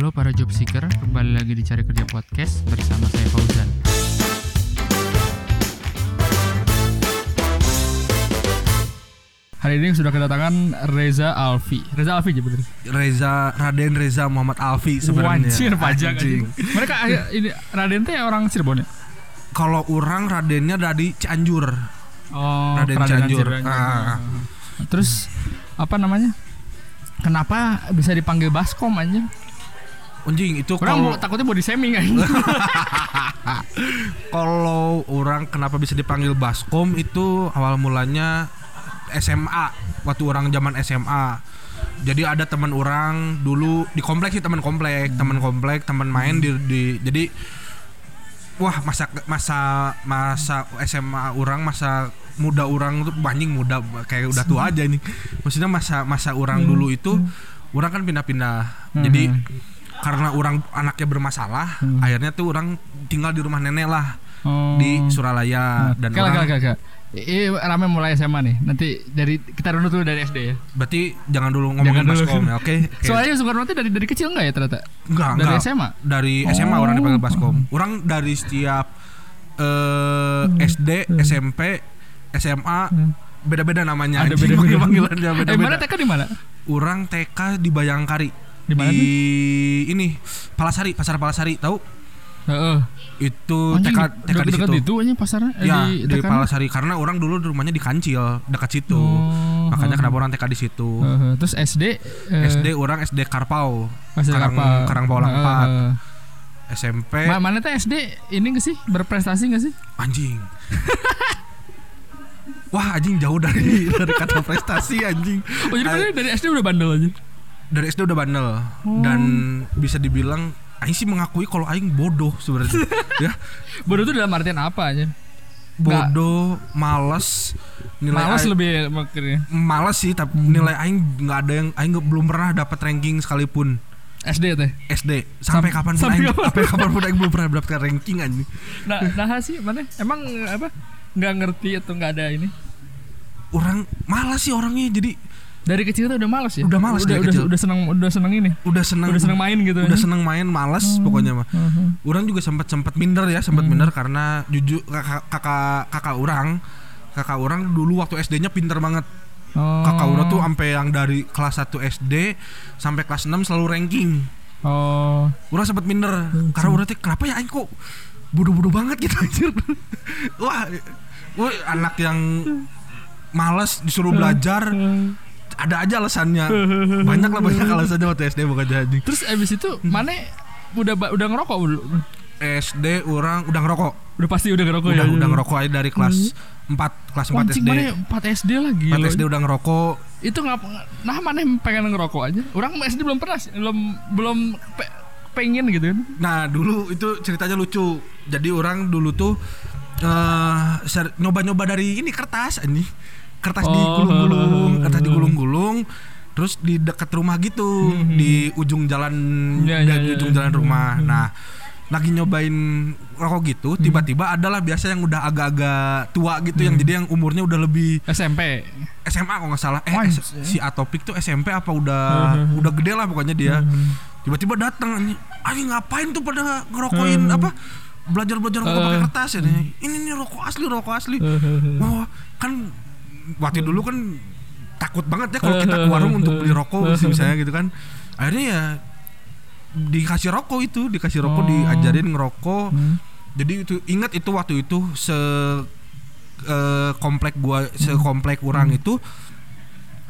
Halo para job seeker, kembali lagi di Cari Kerja Podcast bersama saya Fauzan. Hari ini sudah kedatangan Reza Alfi. Reza Alfi aja bener. Reza Raden Reza Muhammad Alfi sebenarnya. Wancir pajak Anjing. anjing. Mereka eh, ini Raden teh orang Cirebon ya? Kalau orang Radennya dari Cianjur. Oh, Raden Keradenan Cianjur. Cirebon. Ah. Terus apa namanya? Kenapa bisa dipanggil Baskom anjing? Anjing itu kalau takutnya body shaming anjing. kalau orang kenapa bisa dipanggil Baskom itu awal mulanya SMA waktu orang zaman SMA. Jadi ada teman orang dulu di kompleks sih teman komplek, teman komplek, teman main di, di- jadi wah masa masa masa SMA orang masa muda orang tuh banyak muda kayak udah tua aja nih. Maksudnya masa masa orang dulu itu orang kan pindah-pindah. Jadi karena orang anaknya bermasalah, akhirnya tuh orang tinggal di rumah nenek lah Oh. di Suralaya dan Kagak, orang kagak, kagak. Ini rame mulai SMA nih. Nanti dari kita runut dulu dari SD ya. berarti jangan dulu Jangan ngomongin dulu. baskom ya oke Oke. Soalnya Soekarno itu dari dari kecil enggak ya ternyata? enggak dari enggak SMA? dari SMA Oh. orang dipanggil baskom orang dari setiap eh, SD SMP SMA beda-beda namanya Ada beda-beda. panggilannya Eh, mana beda-beda TK di mana? orang TK di Bayangkari Di mana tuh? ini Palasari pasar Palasari tahu Heeh. itu Anjing, TK TK di situ itu anjing pasarnya eh, ya di, di. Palasari karena orang dulu rumahnya di Kancil dekat situ Oh, makanya heeh. kenapa orang TK di situ Heeh. Terus SD eh, SD orang SD Karpau SD Karang- apa? Karangpaulang Heeh, 4. heeh. SMP Ma- mana teh SD ini gak sih berprestasi gak sih? anjing wah anjing jauh dari dari kata prestasi anjing Oh jadi dari SD udah bandel aja. Dari SD udah bandel dan bisa dibilang Aing sih mengakui kalau Aing bodoh sebenarnya ya Bodoh itu dalam artian apa aja? bodoh males nilai Malas Aing- lebih makanya. males sih tapi nilai Aing nggak ada yang Aing belum pernah dapat ranking sekalipun SD teh. SD sampai Sam- kapan pun sampai Aing kapan? sampai kapan pun Aing belum pernah dapatkan ranking anjing Nah, nah sih mana? Emang apa? Nggak ngerti atau nggak ada ini? orang malas sih orangnya jadi Dari kecil tuh udah males ya? Udah malas udah, dari udah, kecil. udah seneng udah seneng ini. udah seneng Udah seneng main gitu. udah ya? seneng main malas pokoknya mah Mhm. orang juga sempat sempat minder ya sempat Hmm. minder karena jujur kakak kakak kakak orang kakak orang dulu waktu SD-nya pinter banget Oh. kakak orang tuh sampai yang dari kelas 1 SD sampai kelas 6 selalu ranking Oh. orang sempat minder karena orang tuh kenapa ya aing kok bodoh-bodoh banget gitu anjir wah wah anak yang malas disuruh belajar ada aja alasannya banyak lah banyak alasannya waktu SD bukan jadi Terus abis itu mana udah udah ngerokok belum? SD orang udah ngerokok Udah pasti udah ngerokok udah ya. udah ngerokok aja dari kelas 4 kelas 4 Wancing SD mana 4 SD lagi. 4 SD udah ngerokok Itu ngap nah mana pengen ngerokok aja? Orang SD belum pernah sih, belum belum pe- pengen gitu kan. nah dulu itu ceritanya lucu jadi orang dulu tuh eh nyoba-nyoba dari ini kertas ini kertas Oh. digulung-gulung kertas digulung-gulung terus di dekat rumah gitu di ujung jalan Hmm. Ya, ya, di ya, ujung ya. jalan rumah nah lagi nyobain rokok gitu Hmm. tiba-tiba adalah biasa yang udah agak-agak tua gitu yang Hmm. jadi yang umurnya udah lebih SMP. SMA kalau nggak salah eh S- iya. si Atopik tuh SMP apa udah Hmm. udah gede lah pokoknya dia Hmm. tiba-tiba datang anjing anjing ngapain tuh pada ngerokokin Hmm. apa belajar belajar rokok pakai Eh. kertas ya ini nih rokok asli rokok asli Hmm. wah kan waktu dulu kan takut banget ya kalau kita ke warung untuk beli rokok misalnya gitu kan. Akhirnya ya dikasih rokok itu dikasih rokok Oh. diajarin ngerokok. Hmm. jadi itu ingat itu waktu itu se eh, komplek gua se komplek orang itu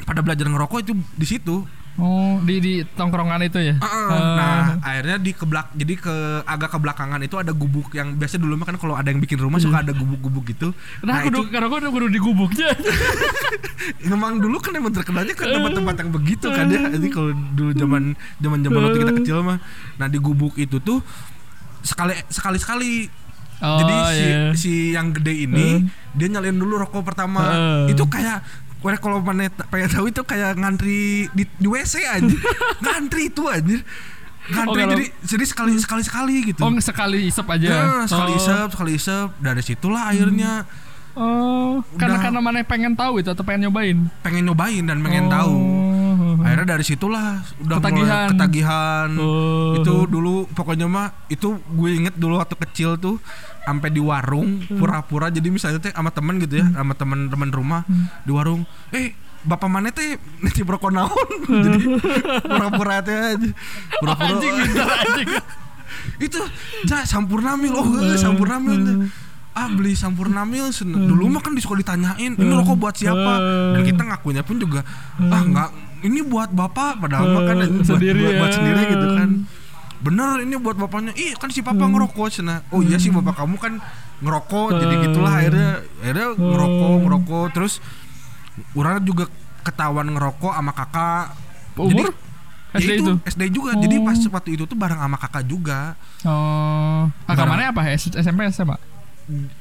pada belajar ngerokok itu di situ Oh, di di tongkrongan itu ya. Ah. Eh, nah akhirnya di kebelak jadi ke agak ke belakangan itu ada gubuk yang biasa dulu mah kan kalau ada yang bikin rumah suka ada gubuk-gubuk gitu Nah, nah, kudu itu karena gue udah kudu digubuknya. memang dulu kan emang terkenalnya ke tempat-tempat yang begitu kan ya jadi kalau dulu zaman zaman zaman waktu kita kecil mah nah di gubuk itu tuh sekali sekali sekali Oh, jadi si iya. si yang gede ini dia nyalain dulu rokok pertama Heeh. itu kayak Wah, kalau mana pengen tahu itu kayak ngantri di, di WC aja ngantri itu anjir ngantri Oh, jadi jadi sekali sekali sekali gitu Oh, sekali isep aja. Ya, sekali oh. isep sekali isep dari situlah akhirnya Oh, karena Udah. karena mana pengen tahu itu atau pengen nyobain. pengen nyobain dan pengen Oh. tahu akhirnya dari situlah udah mulai Ketagihan. ketagihan Oh. itu dulu pokoknya mah itu gue inget dulu waktu kecil tuh sampai di warung Hmm. pura-pura. Jadi misalnya teh sama temen gitu ya sama temen-temen rumah Hmm. di warung. Eh bapak mana teh? Nanti broko naon jadi pura-pura teh aja. Pura-pura. Anjing anjing. itu ja sampurnamil oh eh, sampurnamil teh. ah beli sampurnamil sen- dulu mah kan di sekolah ditanyain ini rokok buat siapa? Dan kita ngakunya pun juga ah nggak ini buat bapak. Padahal mah kan buat, Sendiri buat, buat ya. sendiri gitu kan bener ini buat bapaknya. Ih kan si papa ngerokok cina. Oh iya sih bapak kamu kan ngerokok jadi gitulah. Akhirnya akhirnya ngerokok ngerokok. Terus orang juga ketahuan ngerokok sama kakak. Umur? Jadi, SD ya itu? SD juga. Jadi Oh. pas waktu itu tuh bareng sama kakak juga. Oh, kakak mana apa? SMP SMA?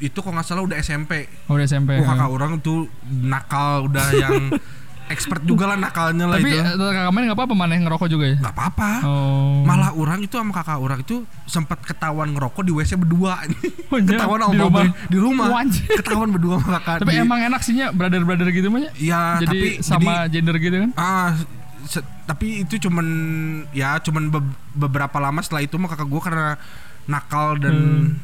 itu kok nggak salah udah SMP Oh, udah SMP. Oh kakak orang tuh nakal udah yang expert juga lah nakalnya lah Tapi itu. eh, kakak mana nggak apa-apa mana yang ngerokok juga ya? Gak apa-apa. Oh. Malah orang itu sama kakak orang itu sempat ketahuan ngerokok di WC berdua. Oh, ketahuan sama Di rumah? di rumah. Oh, ketahuan berdua sama kakak. Tapi di- emang enak sihnya brother-brother gitu mah ya? Jadi tapi sama jadi, gender gitu kan? ah se- tapi itu cuman ya cuman be- beberapa lama setelah itu mah kakak gua karena nakal dan Hmm.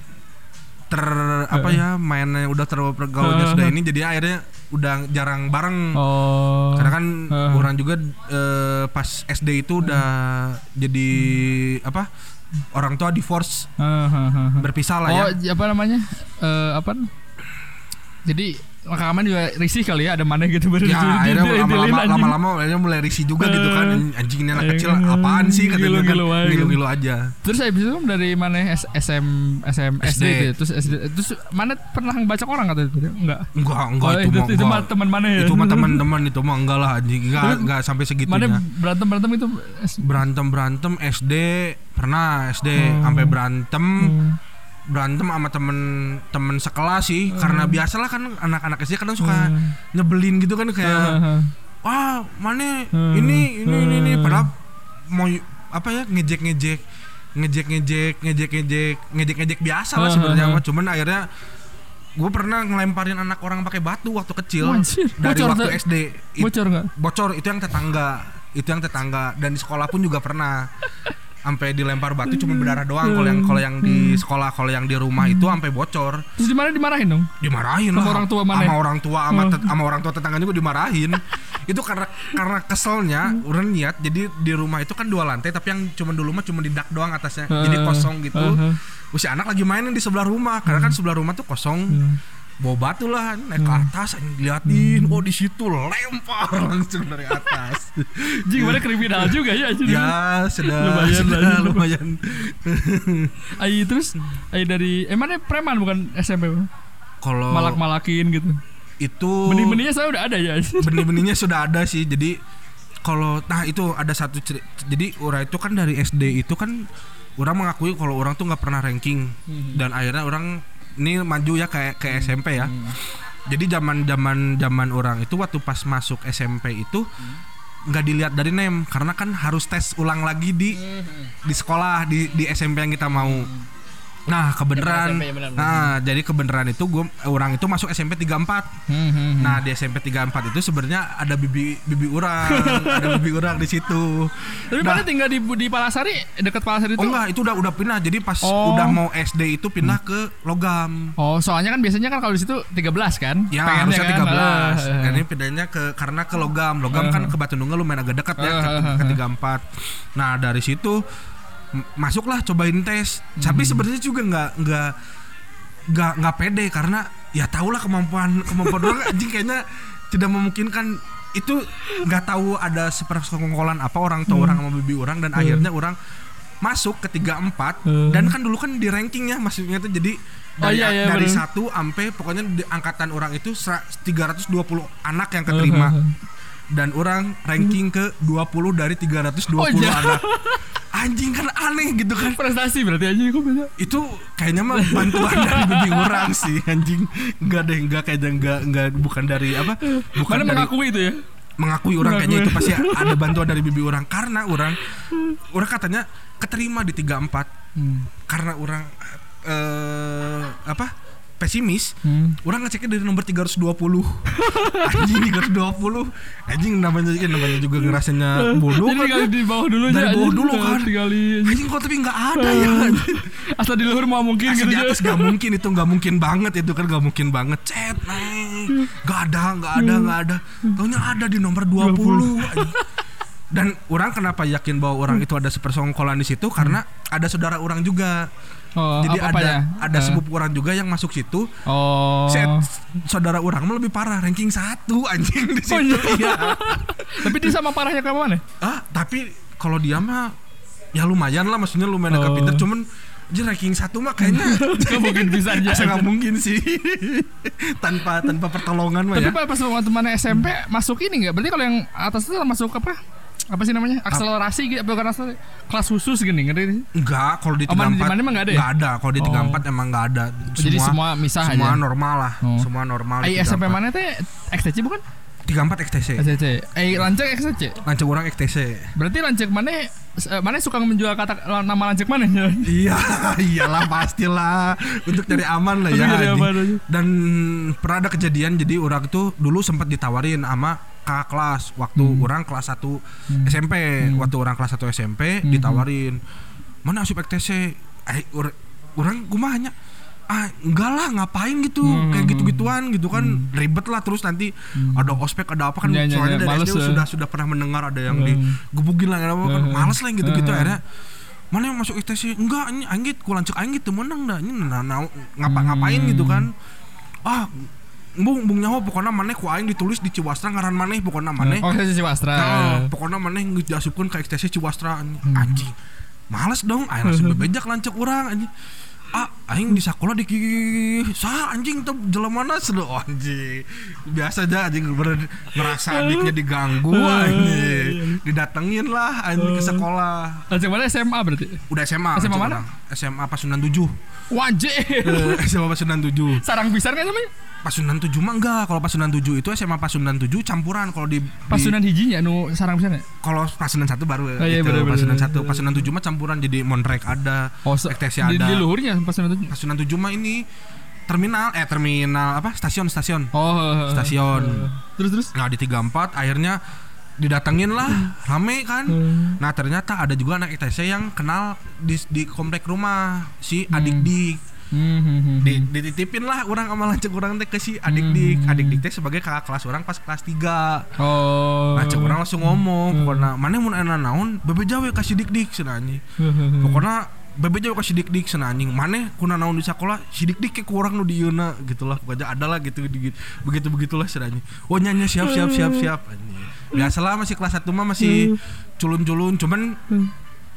Ter apa ya mainnya udah terlalu pergaulannya Uh. sudah ini jadi akhirnya udah jarang bareng Oh. Karena kan Uh. orang juga eh, pas SD itu udah jadi apa? Orang tua divorce ah. berpisah lah Oh, ya. apa namanya? Eh apa? Jadi kakak mana juga risih kali ya ada mana gitu baru Ya akhirnya lama-lama lama-lama akhirnya mulai risih juga gitu kan anjing ini anak Eh, kecil apaan sih katanya kan gilu-gilu aja. Terus habis itu dari mana S- SM SM SD, SD. itu ya? Terus SD terus mana pernah ngebacok orang kata itu? Enggak. enggak enggak Oh, itu, itu, mah teman mana ya? itu mah teman-teman itu mah enggak lah anjing enggak enggak sampai Mana segitunya berantem berantem itu berantem berantem SD pernah SD Hmm. sampai berantem Hmm. Berantem sama temen temen sekelas sih karena biasalah kan anak-anak SD kadang suka Hmm. nyebelin gitu kan kayak Ah, ah, wah mana Hmm. ini ini ini ini Hmm. padahal mau apa ya ngejek ngejek ngejek ngejek ngejek ngejek ngejek ngejek biasa lah Hmm, sebenarnya hmm, cuman akhirnya gue pernah ngelemparin anak orang pakai batu waktu kecil dari Bocor, waktu? SD Bocor enggak? bocor itu yang tetangga itu yang tetangga dan di sekolah pun juga pernah sampai dilempar batu cuma berdarah doang kalau yang kalau yang di sekolah kalau yang di rumah itu sampai bocor Terus di mana dimarahin dong? dimarahin Sama lah orang tua mana? sama orang tua sama, Oh. tet- sama orang tua tetangga juga dimarahin itu karena karena keselnya orang niat jadi di rumah itu kan dua lantai tapi yang cuma dulu mah cuma di dak doang atasnya jadi Uh, kosong gitu uh, uh. usia anak lagi mainin di sebelah rumah karena kan sebelah rumah tuh kosong Hmm. Bawa batu lah naik ke atas anjing diliatin oh di situ lempar langsung dari atas Jing mana kriminal juga ya anjir. ya sudah Lumayan sudah lah. lumayan Ai terus ai dari eh mana preman bukan SMP kalau malak-malakin gitu. itu Benih-benihnya saya udah ada ya. benih-benihnya sudah ada sih jadi kalau nah itu ada satu ceri- jadi orang itu kan dari SD itu kan orang mengakui kalau orang tuh nggak pernah ranking dan akhirnya orang ini maju ya kayak ke SMP ya. Jadi zaman zaman zaman orang itu waktu pas masuk SMP itu nggak dilihat dari name karena kan harus tes ulang lagi di di sekolah di di SMP yang kita mau nah kebenaran SMP, ya benar, benar. nah jadi kebenaran itu gue orang itu masuk SMP 34 Hmm, hmm, hmm. Nah di SMP 34 itu sebenarnya ada bibi bibi orang, ada bibi orang di situ. Tapi Nah, mana tinggal di di Palasari dekat Palasari Oh itu. enggak, itu udah udah pindah. Jadi pas Oh. udah mau SD itu pindah ke logam. Oh, soalnya kan biasanya kan kalau di situ 13 kan? Ya Pengennya harusnya kan? 13. Ah, Nah, ini pindahnya ke karena ke logam. Logam kan ke Batu Nunggal lumayan agak dekat ya ke, Ah, ke 34. Nah, dari situ masuklah cobain tes. Tapi Hmm. sebenarnya juga nggak nggak nggak nggak pede karena ya tahulah kemampuan kemampuan orang anjing kayaknya tidak memungkinkan itu nggak tahu ada sepersekongkolan apa orang tua Hmm. orang sama bibi orang dan akhirnya orang masuk ke tiga empat Hmm. dan kan dulu kan di ranking ya maksudnya tuh jadi Oh, dari, iya, iya, dari bener. satu sampai pokoknya di angkatan orang itu sera- 320 anak yang keterima dan orang ranking ke 20 dari 320 Oh, iya. anak anjing kan aneh gitu kan Prestasi berarti aja kok beda. itu kayaknya mah bantuan dari bibi orang sih anjing enggak deh enggak kayaknya enggak enggak bukan dari apa bukan Mana dari mengakui itu ya? mengakui orang kayaknya itu pasti ada bantuan dari bibi orang karena orang orang katanya keterima di 34 Hmm. karena orang eh apa pesimis Hmm. orang ngeceknya dari nomor 320 anjing 320 anjing namanya namanya juga ngerasanya bodoh Jadi kan tinggal di bawah dulu Dari bawah dulu kan. Tinggali anjing kok tapi nggak ada ya? Anjing. Asal di luhur mau mungkin Asal gitu di atas gak mungkin itu nggak mungkin banget itu kan nggak mungkin banget. Chat naik nggak ada nggak ada nggak ada. Taunya ada di nomor 20 anjing. dan orang kenapa yakin bahwa orang itu ada sepersongkolan di situ? Karena ada saudara orang juga Oh, jadi apa ada ya? ada Eh. sepupu orang juga yang masuk situ Oh. Set, saudara orang mah lebih parah ranking satu anjing di Oh, situ iya. iya. Tapi dia sama parahnya ke mana? ah tapi kalau dia mah ya lumayan lah maksudnya lumayan agak Oh. pinter cuman aja ranking satu mah kayaknya Gak mungkin bisa aja. Nggak mungkin sih tanpa tanpa pertolongan mah Tapi ya pas mana SMP masuk ini nggak? Berarti kalau yang atas itu masuk apa? Apa sih namanya? Akselerasi gitu, bukan akselerasi, kelas khusus gini, ngerti? enggak kalau di Oh, tiga empat mana emang nggak ada ya? ada kalau di Oh. tiga empat emang nggak ada Jadi semua misah semua aja. normal lah Oh. semua normal Ai SMP mana teh XTC bukan? tiga empat XTC XTC. Ai lancek XTC. lanceng orang XTC Berarti lancek mana eh, mana suka menjual kata nama lancek mana? Iya, iyalah pastilah untuk cari aman lah ya. Aman. Dan pernah ada kejadian jadi orang itu dulu sempat ditawarin sama kakak kelas waktu Hmm. orang kelas 1 SMP, waktu orang kelas 1 SMP Hmm. ditawarin mana asup XTC. Eh, ur- orang kumahnya ah enggak lah ngapain gitu Hmm. kayak gitu-gituan gitu kan ribet lah terus nanti ada ospek ada apa kan Ya, ya, soalnya ya, dari males SD ya. sudah sudah pernah mendengar ada yang Hmm. digebukin lah apa kan Hmm. males lah yang gitu-gitu Hmm. akhirnya mana yang masuk ITC enggak ini anggit ku lancek aing gitu menang dah ini nah, nah, ngapa ngapain Hmm. gitu kan ah bung bung nyawa pokoknya mana ku aing ditulis di Ciwastra ngaran mana pokoknya mana Oh, saya Ciwastra. nah, pokoknya mana geus diasupkeun ke ITC Ciwastra anjing. Hmm. anjing males dong aing langsung bebejak lancek orang anjing ah aing di sekolah di sah anjing tuh jelemana sedo oh, anjing biasa aja anjing ngerasa adiknya diganggu anjing didatengin lah anjing ke sekolah Lancek mana SMA berarti? Udah SMA. SMA mana? SMA Pasundan 7. Wajib. Eh, SMA Pasundan 7. Sarang pisar kan namanya? Pasundan 7 mah enggak. Kalau Pasundan 7 itu SMA Pasundan 7 campuran kalau di, di Pasunan hijinya nu sarang pisar kalau Pasundan 1 baru Oh, iya, gitu. bener, Pasundan. 1, Pasundan 7 mah campuran jadi Monrek ada, Oh, se- XTC di, ada. di luhurnya pasunan Pasundan 7 mah ini terminal eh terminal apa? Stasiun stasiun. Oh, Stasiun. Terus terus. Nah, di 34 akhirnya didatengin lah rame kan Hmm. nah ternyata ada juga anak ITC yang kenal di, di komplek rumah si Hmm. adik dik Hmm, hmm, di, dititipin lah orang sama lancek orang teh ke si adik dik adik dik teh sebagai kakak kelas orang pas kelas 3 Oh. lancek orang langsung ngomong pokoknya mana mun enak naon bebe jawe kasih dik dik senanyi pokoknya bebe jawe kasih dik dik senanyi mana kuna naon di sekolah? Si dik ke kurang nu di yeuna gitulah. Pokoknya ada lah gitu begitu begitu begitulah senanyi oh nyanyi siap siap siap siap anjing. Biasalah masih kelas 1 mah masih culun-culun. Cuman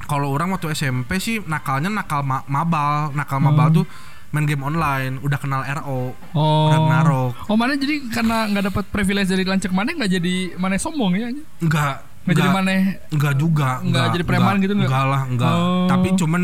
kalau orang waktu SMP sih nakalnya nakal ma- mabal. Nakal mabal tuh main game online. Udah kenal RO Oh. Ragnarok. Oh, mana jadi karena nggak dapat privilege dari lancek mana nggak jadi mana sombong ya? enggak Nggak jadi mana? enggak juga Enggak jadi preman gitu, enggak? enggak lah enggak Oh. tapi cuman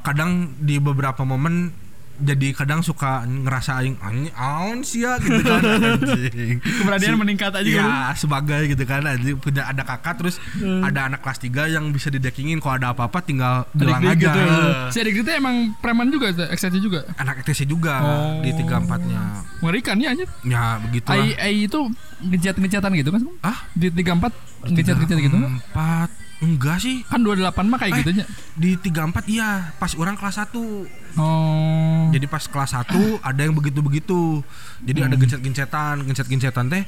kadang di beberapa momen jadi kadang suka ngerasa aing aing aun sih ya gitu kan anjing. Keberanian si, meningkat aja ya, kan. sebagai gitu kan anjing punya ada kakak terus hmm. ada anak kelas 3 yang bisa didekingin kalau ada apa-apa tinggal bilang gitu aja. Gitu. Si adik itu emang preman juga itu, XTC juga. Anak XTC juga oh. di 34-nya. Mengerikan ya anjir. Ya begitu lah. AI, AI itu ngejat-ngejatan gitu kan? Ah? Di 34 ngejat-ngejat gitu. Kan? 4 enggak sih Kan 28 mah kayak Eh. gitu nya. di 34 iya pas orang kelas 1 Oh. jadi pas kelas 1 ada yang begitu-begitu jadi Hmm. ada gencet-gencetan gencet-gencetan teh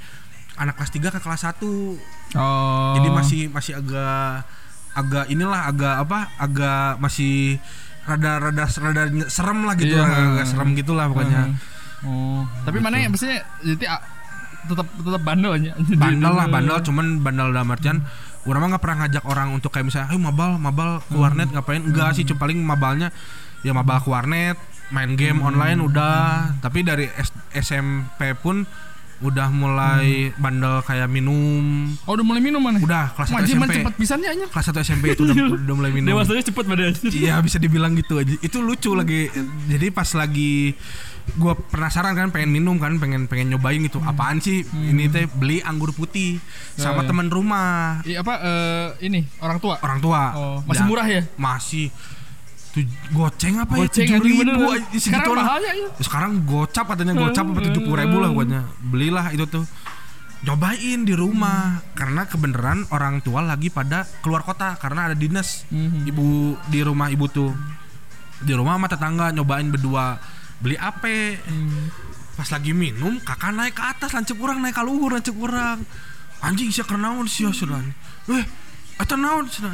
anak kelas 3 ke kelas 1 Oh. jadi masih masih agak agak inilah agak apa agak masih rada rada serem lah gitu Iya. agak, agak serem gitulah pokoknya Oh. Tapi Gitu. mana ya maksudnya jadi ah, tetap tetap bandel aja. bandel lah bandel cuman bandel dalam artian orang mah nggak pernah ngajak orang untuk kayak misalnya ayo mabal mabal ke warnet ngapain? Enggak sih cuma paling mabalnya ya mabal ke warnet main game online udah. Tapi dari S- SMP pun udah mulai bandel kayak minum. Oh udah mulai minum mana? udah kelas 1 Wajib SMP cepet pisannya aja. kelas 1 SMP itu udah, udah mulai minum. Dewasanya cepet pada Iya bisa dibilang gitu aja. Itu lucu lagi. Jadi pas lagi gua penasaran kan pengen minum kan pengen pengen nyobain gitu. Apaan sih ini teh beli anggur putih sama Hmm. teman rumah Iya apa eh, ini orang tua. orang tua. Oh, masih Ya, murah ya? Masih goceng apa ya tujuh ribu aja, Sekarang segitu lah. mahal ya, iya. Sekarang gocap katanya gocap apa tujuh puluh ribu lah pokoknya belilah itu tuh nyobain di rumah karena kebenaran orang tua lagi pada keluar kota karena ada dinas Mhm. ibu di rumah ibu tuh di rumah sama tetangga nyobain berdua beli ape Hmm. pas lagi minum kakak naik ke atas lancip orang naik ke luhur lancip orang. Anjing sih kenaon sih sudah eh eta naon sudah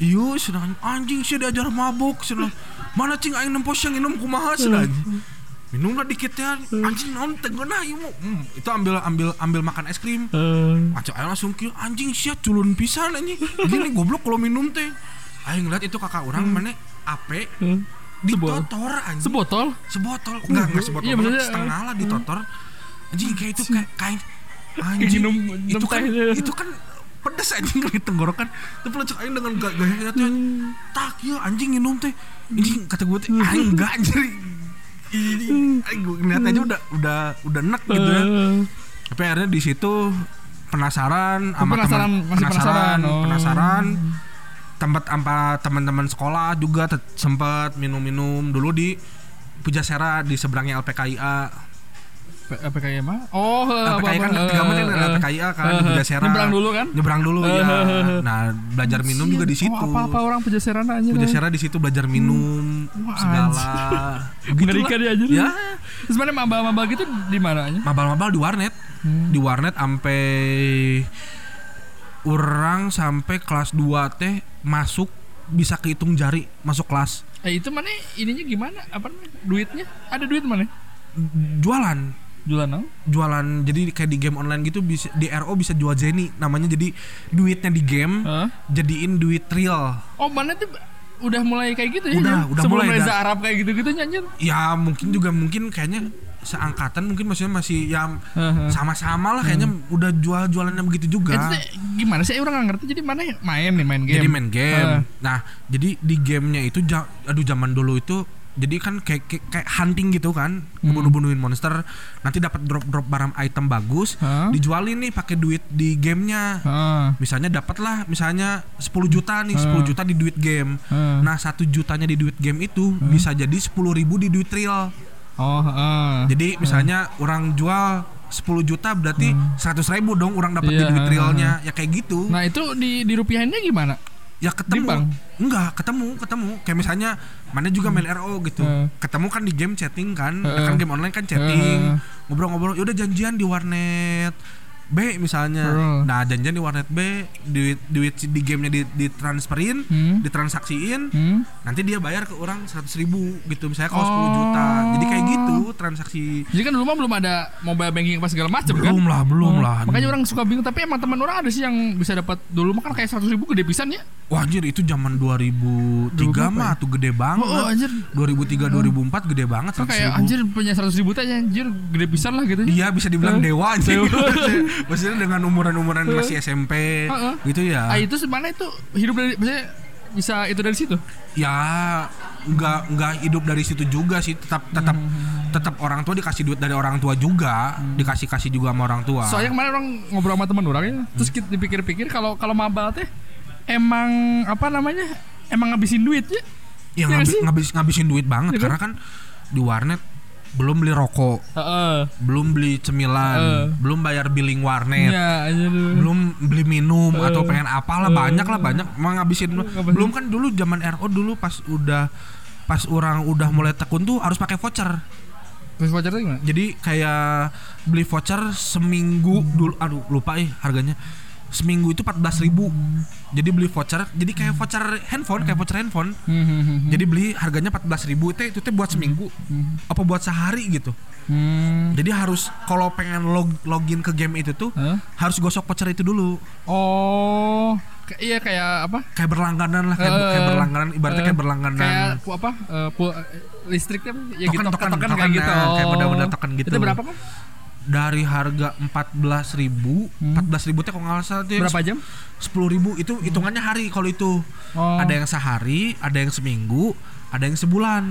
iya sudah anjing sih diajar mabuk sudah mana cing aing nempos yang minum kumaha sudah minum lah dikit ya. Anjing naon tengenah mah. hmm, itu ambil ambil ambil makan es krim. Eh, Macam aing langsung kieu anjing sia culun pisan anjing. Gini goblok kalau minum teh. Aing ngeliat itu kakak orang mana? Ape eh. Ditotor anjing. sebotol? Sebotol. Enggak enggak sebotol Iya, maksudnya, setengah lah ditotor anjing kayak itu kayak kayak Kayak anjing itu kan teh. itu kan pedes anjing di tenggorokan. Itu pelecek aing dengan ga- gaya tuh. Tak ya anjing minum teh. Anjing kata gue teh aing enggak anjir. Ini- gue ngeliat aja udah udah udah enak gitu ya. Eh, tapi akhirnya di situ penasaran sama penasaran, teman masih penasaran. Oh. penasaran tempat apa teman-teman sekolah juga sempat minum-minum. Dulu di Pujasera di seberangnya LPKIA PKI mah? Oh eh, LPKI kan tiga menit kan LPKIA kan di Pujasera. Nyebrang dulu kan? Nyebrang dulu ya nah belajar minum juga di situ. oh, apa apa orang pejaseran aja Pujasera di situ belajar minum Wah, segala. mengerikan ya aja ya. Mana maba-maba gitu di mana aja mabal-mabal di warnet. Hmm. di warnet sampai orang sampai kelas 2 teh masuk bisa kehitung jari masuk kelas. Eh itu mana? Ininya gimana? Apa namanya? Duitnya? Ada duit mana? Jualan. Jualan apa? jualan. Jadi kayak di game online gitu bisa di RO bisa jual Jenny. Namanya jadi duitnya di game Hah? jadiin duit real. Oh mana tuh? Udah mulai kayak gitu ya? Udah, udah sebelum mulai, Reza dah. Arab kayak gitu gitu nyanyi? Ya mungkin juga mungkin kayaknya seangkatan mungkin maksudnya masih yang Heeh. sama-sama lah kayaknya udah jual-jualannya begitu juga Itu gimana sih orang nggak ngerti jadi mana main nih main game Jadi main game. Heeh. Nah, jadi di gamenya itu aduh zaman dulu itu jadi kan kayak kayak, kayak hunting gitu kan, Hmm. bunuh-bunuhin monster, nanti dapat drop-drop barang item bagus, Hah? dijualin nih pakai duit di gamenya. Heeh. Misalnya dapat lah misalnya 10 juta nih, 10 juta di duit game. Heeh. Nah, satu jutanya di duit game itu bisa jadi 10 ribu di duit real. Oh heeh. Jadi misalnya orang jual 10 juta berarti 100 ribu dong orang dapat di Iya, duit heeh. realnya. Ya kayak gitu. nah itu di di rupiahinnya gimana ya ketemu Di bank? enggak ketemu ketemu kayak misalnya mana juga main RO gitu Hmm. ketemu kan di game chatting kan Hmm. kan game online kan chatting Hmm. ngobrol-ngobrol yaudah janjian di warnet B misalnya Hmm. nah janjian di warnet B duit duit di gamenya di ditransferin Hmm. ditransaksiin Hmm. nanti dia bayar ke orang 100 ribu gitu misalnya kalau Oh. 10 juta jadi kayak gitu transaksi Jadi kan dulu mah belum ada mobile banking apa segala macam kan? belum lah belum Oh, lah Makanya orang suka bingung tapi emang teman orang ada sih yang bisa dapat dulu mah kan kayak 100 ribu gede pisan ya. wah anjir itu zaman 2003 berapa mah ya? tuh gede banget Oh, oh, anjir. 2003 2004 gede banget Kan 100 kayak ribu. anjir punya 100 ribu teh anjir gede pisan lah gitu. Iya bisa dibilang dewa dewa. Maksudnya dengan umuran-umuran masih SMP Heeh. gitu ya Ah itu mana itu hidup dari maksudnya bisa itu dari situ. Ya nggak nggak hidup dari situ juga sih tetap tetap Hmm. tetap orang tua dikasih duit dari orang tua juga dikasih kasih juga sama orang tua Soalnya kemarin orang ngobrol sama teman orang ya, terus kita dipikir-pikir kalau kalau mabal teh emang apa namanya? Emang ngabisin duit ya. ya Iya ngabi- sih? ngabis ngabisin duit banget kan? karena kan di warnet belum beli rokok Heeh. belum beli cemilan Eh. belum bayar billing warnet anjir. belum beli minum Eh. atau pengen apalah Eh. banyak lah banyak emang ngabisin Ngabisin. belum kan dulu zaman RO dulu pas udah pas orang udah mulai tekun tuh harus pakai voucher Terus voucher gimana? jadi kayak beli voucher seminggu dulu aduh lupa eh harganya seminggu itu 14.000 ribu jadi beli voucher jadi kayak voucher handphone kayak voucher handphone Hmm, hmm, hmm, jadi beli harganya 14.000 ribu itu itu buat seminggu apa buat sehari gitu hmm. jadi harus kalau pengen log login ke game itu tuh harus gosok voucher itu dulu Oh, iya kayak apa? kayak berlangganan lah kayak, kayak Eh, berlangganan ibaratnya eh, kayak berlangganan Kayak apa? eh, eh, listriknya ya Token, gitu, token, token, token, kayak gitu. kayak benda-benda token gitu. Itu berapa kan? Dari harga 14.000 ribu 14.000 ribu teh kalau nggak salah tuh Hmm. Berapa jam? 10 ribu itu hitungannya hari kalau itu Oh. ada yang sehari ada yang seminggu ada yang sebulan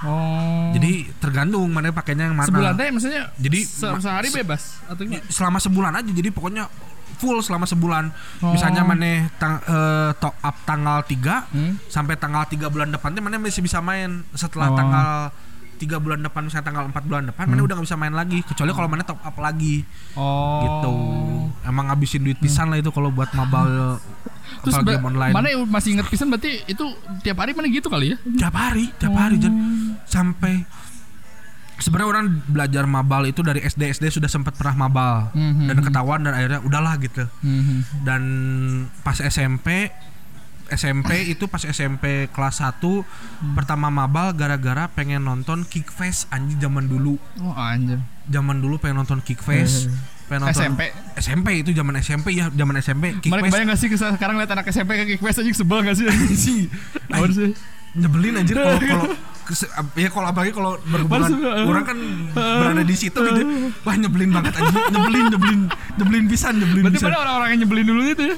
Oh. jadi tergantung mana pakainya yang mana sebulan teh maksudnya Jadi, se- sehari se- bebas atau gimana? selama sebulan aja jadi pokoknya full selama sebulan. Oh. Misalnya mana tang, eh, top up tanggal 3 Hmm? sampai tanggal 3 bulan depannya mana masih bisa main. Setelah Oh. tanggal 3 bulan depan misalnya tanggal 4 bulan depan mana udah nggak bisa main lagi kecuali kalau mana top up lagi Oh. gitu. Emang ngabisin duit pisan lah itu kalau buat mobile Terus game online. mana yang masih inget pisan berarti itu tiap hari mana gitu kali ya? tiap hari, tiap hari dan sampai sebenarnya orang belajar mabal itu dari SD SD sudah sempat pernah mabal Mhm. dan ketahuan dan akhirnya udahlah gitu Hmm. dan pas SMP SMP itu pas SMP kelas 1 pertama mabal gara-gara pengen nonton Kickfest anjing zaman dulu Oh anjir. zaman dulu pengen nonton Kickfest pengen nonton SMP. SMP itu zaman SMP ya zaman SMP Kickfest kebayang gak sih sekarang lihat anak SMP ke Kickfest aja sebel gak sih? sih sih? nyebelin anjir kalau kalau ya kalau apalagi kalau berhubungan uh, orang kan berada di situ gitu wah nyebelin banget anjir nyebelin nyebelin nyebelin pisan nyebelin Berarti pisan mana orang-orang yang nyebelin dulu itu ya?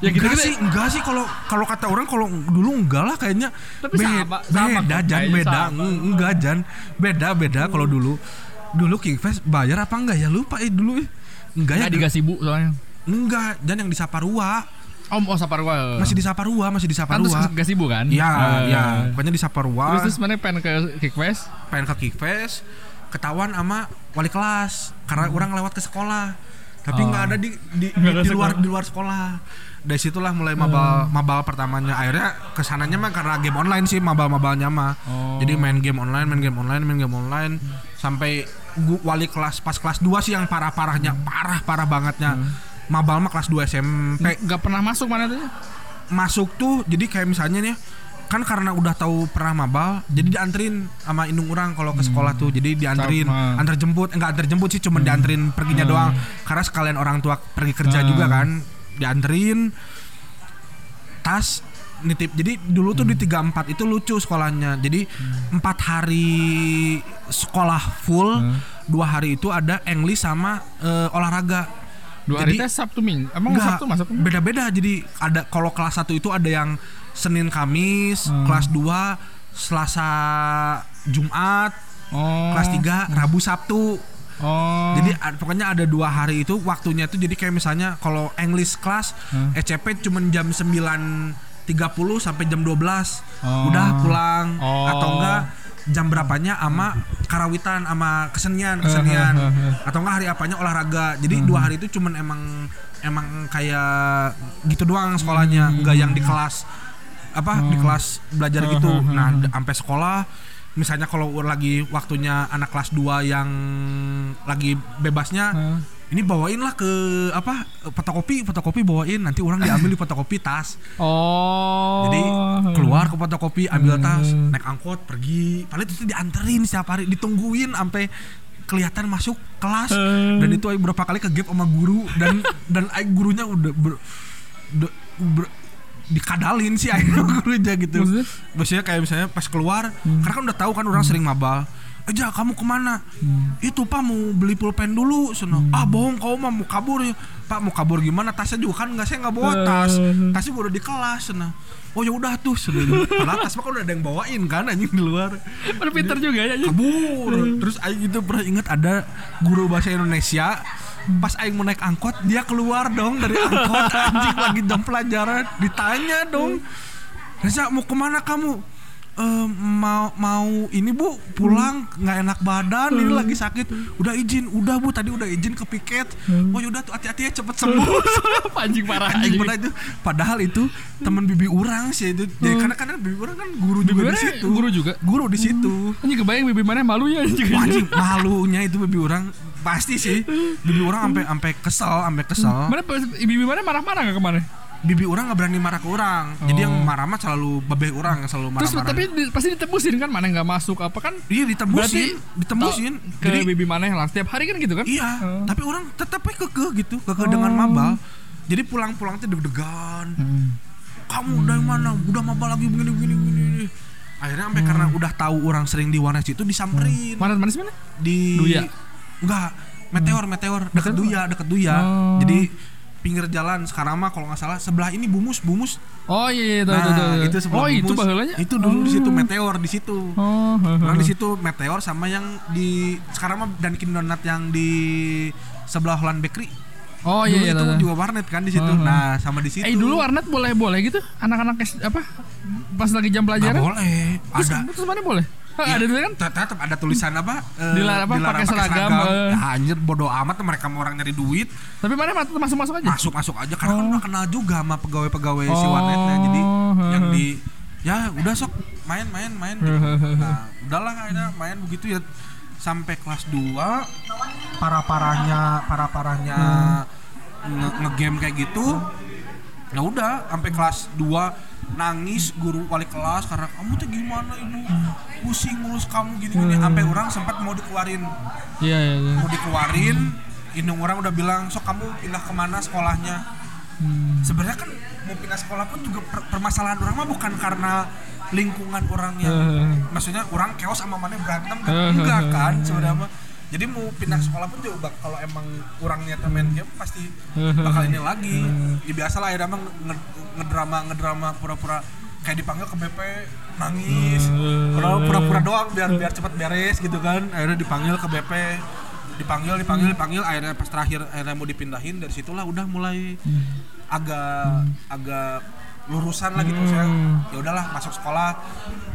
Ya gitu enggak sih enggak sih kalau kalau kata orang kalau dulu enggak lah kayaknya Tapi sama- sama beda jan beda sama. Eng- enggak jan beda beda kalau dulu dulu Kingfest bayar apa enggak ya lupa eh dulu eh. enggak ya Enggak dikasih bu soalnya. enggak jan yang di Saparua Om oh Saparua. masih di Saparua masih di kan Saparua terus gak sibuk kan? Iya, Eh, iya. Pokoknya di Saparua. Terus terus mana pengen ke Kickfest? pengen ke Kickfest ketahuan sama wali kelas karena orang lewat ke sekolah tapi Oh. nggak ada di di, di, di luar sekolah. Hmm. di luar sekolah dari situlah mulai mabal mabal pertamanya. Akhirnya ke sananya mah karena game online sih mabal mabalnya mah. Oh. jadi main game online main game online main game online. Sampai gua, wali kelas pas kelas 2 sih yang parah parahnya Hmm. parah parah bangetnya mabal mah kelas 2 SMP Gak pernah masuk mana tuh? masuk tuh jadi kayak misalnya nih kan karena udah tahu pernah mabal jadi dianterin sama indung orang kalau ke sekolah tuh. Jadi dianterin Sama. antar jemput. Enggak antar jemput sih cuma dianterin perginya doang. Karena sekalian orang tua pergi kerja Hmm. juga kan dianterin tas nitip jadi dulu tuh di 34 itu lucu sekolahnya jadi empat hari sekolah full dua hari itu ada English sama eh, olahraga Dua hari Jadi- tes Sabtu Minggu. Emang Enggak, Sabtu masuk? beda-beda jadi ada kalau kelas 1 itu ada yang Senin Kamis, Hmm. kelas 2 Selasa Jumat, Oh. kelas 3 Rabu Sabtu. Oh. Jadi pokoknya ada dua hari itu waktunya itu jadi kayak misalnya kalau English kelas Hmm. ECP cuma jam 9.30 sampai jam 12. Oh. Udah pulang Oh. atau enggak jam berapanya ama karawitan ama kesenian kesenian atau enggak hari apanya olahraga jadi dua hari itu cuman emang emang kayak gitu doang sekolahnya enggak yang di kelas apa di kelas belajar gitu nah sampai sekolah misalnya kalau lagi waktunya anak kelas 2 yang lagi bebasnya Heeh. ini bawain lah ke apa fotokopi fotokopi bawain nanti orang diambil di fotokopi tas Oh. jadi keluar ke fotokopi ambil Hmm. tas naik angkot pergi paling itu dianterin setiap hari ditungguin sampai kelihatan masuk kelas Hmm. dan itu berapa kali ke gap sama guru dan dan gurunya udah ber, de- ber- dikadalin sih akhirnya gurunya gitu. Maksudnya? maksudnya kayak misalnya pas keluar karena kan udah tahu kan orang sering mabal. Aja kamu ke mana? Itu pak mau beli pulpen dulu sono ah bohong kau mah mau kabur. Ya pak mau kabur gimana? Tasnya juga kan nggak saya nggak bawa tas. Tasnya udah di kelas sono oh ya udah tuh sono padahal tas mah kan udah ada yang bawain kan anjing di luar. Pinter juga ya. kabur. Terus aing itu pernah ingat ada guru bahasa Indonesia pas aing mau naik angkot dia keluar dong dari angkot. Anjing lagi jam pelajaran ditanya dong. Reza mau ke mana kamu? "Eh, mau mau ini bu pulang. Nggak enak badan ini lagi sakit. Udah izin. Udah bu tadi udah izin ke piket. Oh yaudah tuh hati-hati ya cepet sembuh. Anjing parah anjing pernah itu. Padahal itu teman bibi orang sih itu. Jadi, karena karena bibi orang kan guru juga Bibi di mana situ. guru juga? guru di situ. Anjing kebayang bibi mana malunya anjing malunya itu bibi orang pasti sih bibi orang sampai sampai kesel sampai kesel Mana bibi mana marah-marah gak ke mana? bibi orang nggak berani marah ke orang jadi yang marah mah selalu babeh orang yang selalu Oh. Terus marah-marah tapi di- pasti ditebusin kan mana nggak masuk apa kan? iya ditembusin ditembusin ke jadi bibi mana lah setiap hari kan gitu kan? iya Oh. tapi orang tetap aja kekeh gitu kekeh dengan mabal jadi pulang-pulang tuh deg-degan Hmm. kamu dari mana udah mabal lagi begini begini begini akhirnya sampai karena udah tahu orang sering di warnet itu disamperin Mana mana sih mana? di Duya? Enggak meteor meteor. Deket Duya deket Duya. Oh. jadi pinggir jalan sekarang mah kalau nggak salah sebelah ini bumus bumus. Oh iya iya tahu nah tahu, tahu. itu sebelah Oh itu bumus. baheulanya. itu dulu di situ meteor di situ. Oh. Orang di situ meteor sama yang di sekarang mah dan Donat yang di sebelah Holland Bakery. Oh dulu iya iya. itu tahu. juga warnet kan di situ. Uh-huh. nah sama di situ. Eh dulu warnet boleh boleh gitu? Anak-anak apa? Pas lagi jam pelajaran? boleh. Terus, ada. terus mana boleh Ya, ada dulu kan? Tet- tetap ada tulisan apa eh, Dilarang apa, dilarang pakai seragam. Ya, anjir bodoh amat mereka mau orang nyari duit. Tapi mana masuk masuk aja? Masuk masuk aja karena kan Oh. udah kenal juga sama pegawai-pegawai si Oh, warnetnya. Jadi yang heeh. di ya udah sok main main main. Gitu. nah udahlah akhirnya main begitu ya sampai kelas 2 para parahnya para parahnya nge- ngegame kayak gitu. Ya udah sampai kelas 2 nangis guru wali kelas karena kamu tuh gimana ibu pusing ngurus kamu gini gini sampai orang sempat mau dikeluarin. Iya iya iya. Mau dikeluarin indung orang udah bilang sok kamu pindah ke mana sekolahnya? Hmm. sebenarnya kan mau pindah sekolah pun juga per- permasalahan orang mah bukan karena lingkungan orang yang Eh. maksudnya orang chaos sama mana berantem kan enggak kan sebenarnya jadi mau pindah sekolah pun juga bak- kalau emang orangnya main game pasti bakal ini lagi. Ya biasa lah ya emang nge- ngedrama ngedrama pura-pura kayak dipanggil ke BP nangis. Padahal pura-pura doang biar biar cepat beres gitu kan. Akhirnya dipanggil ke BP dipanggil dipanggil dipanggil. Akhirnya pas terakhir akhirnya mau dipindahin dari situlah udah mulai agak agak lurusan lah gitu. Saya ya udahlah masuk sekolah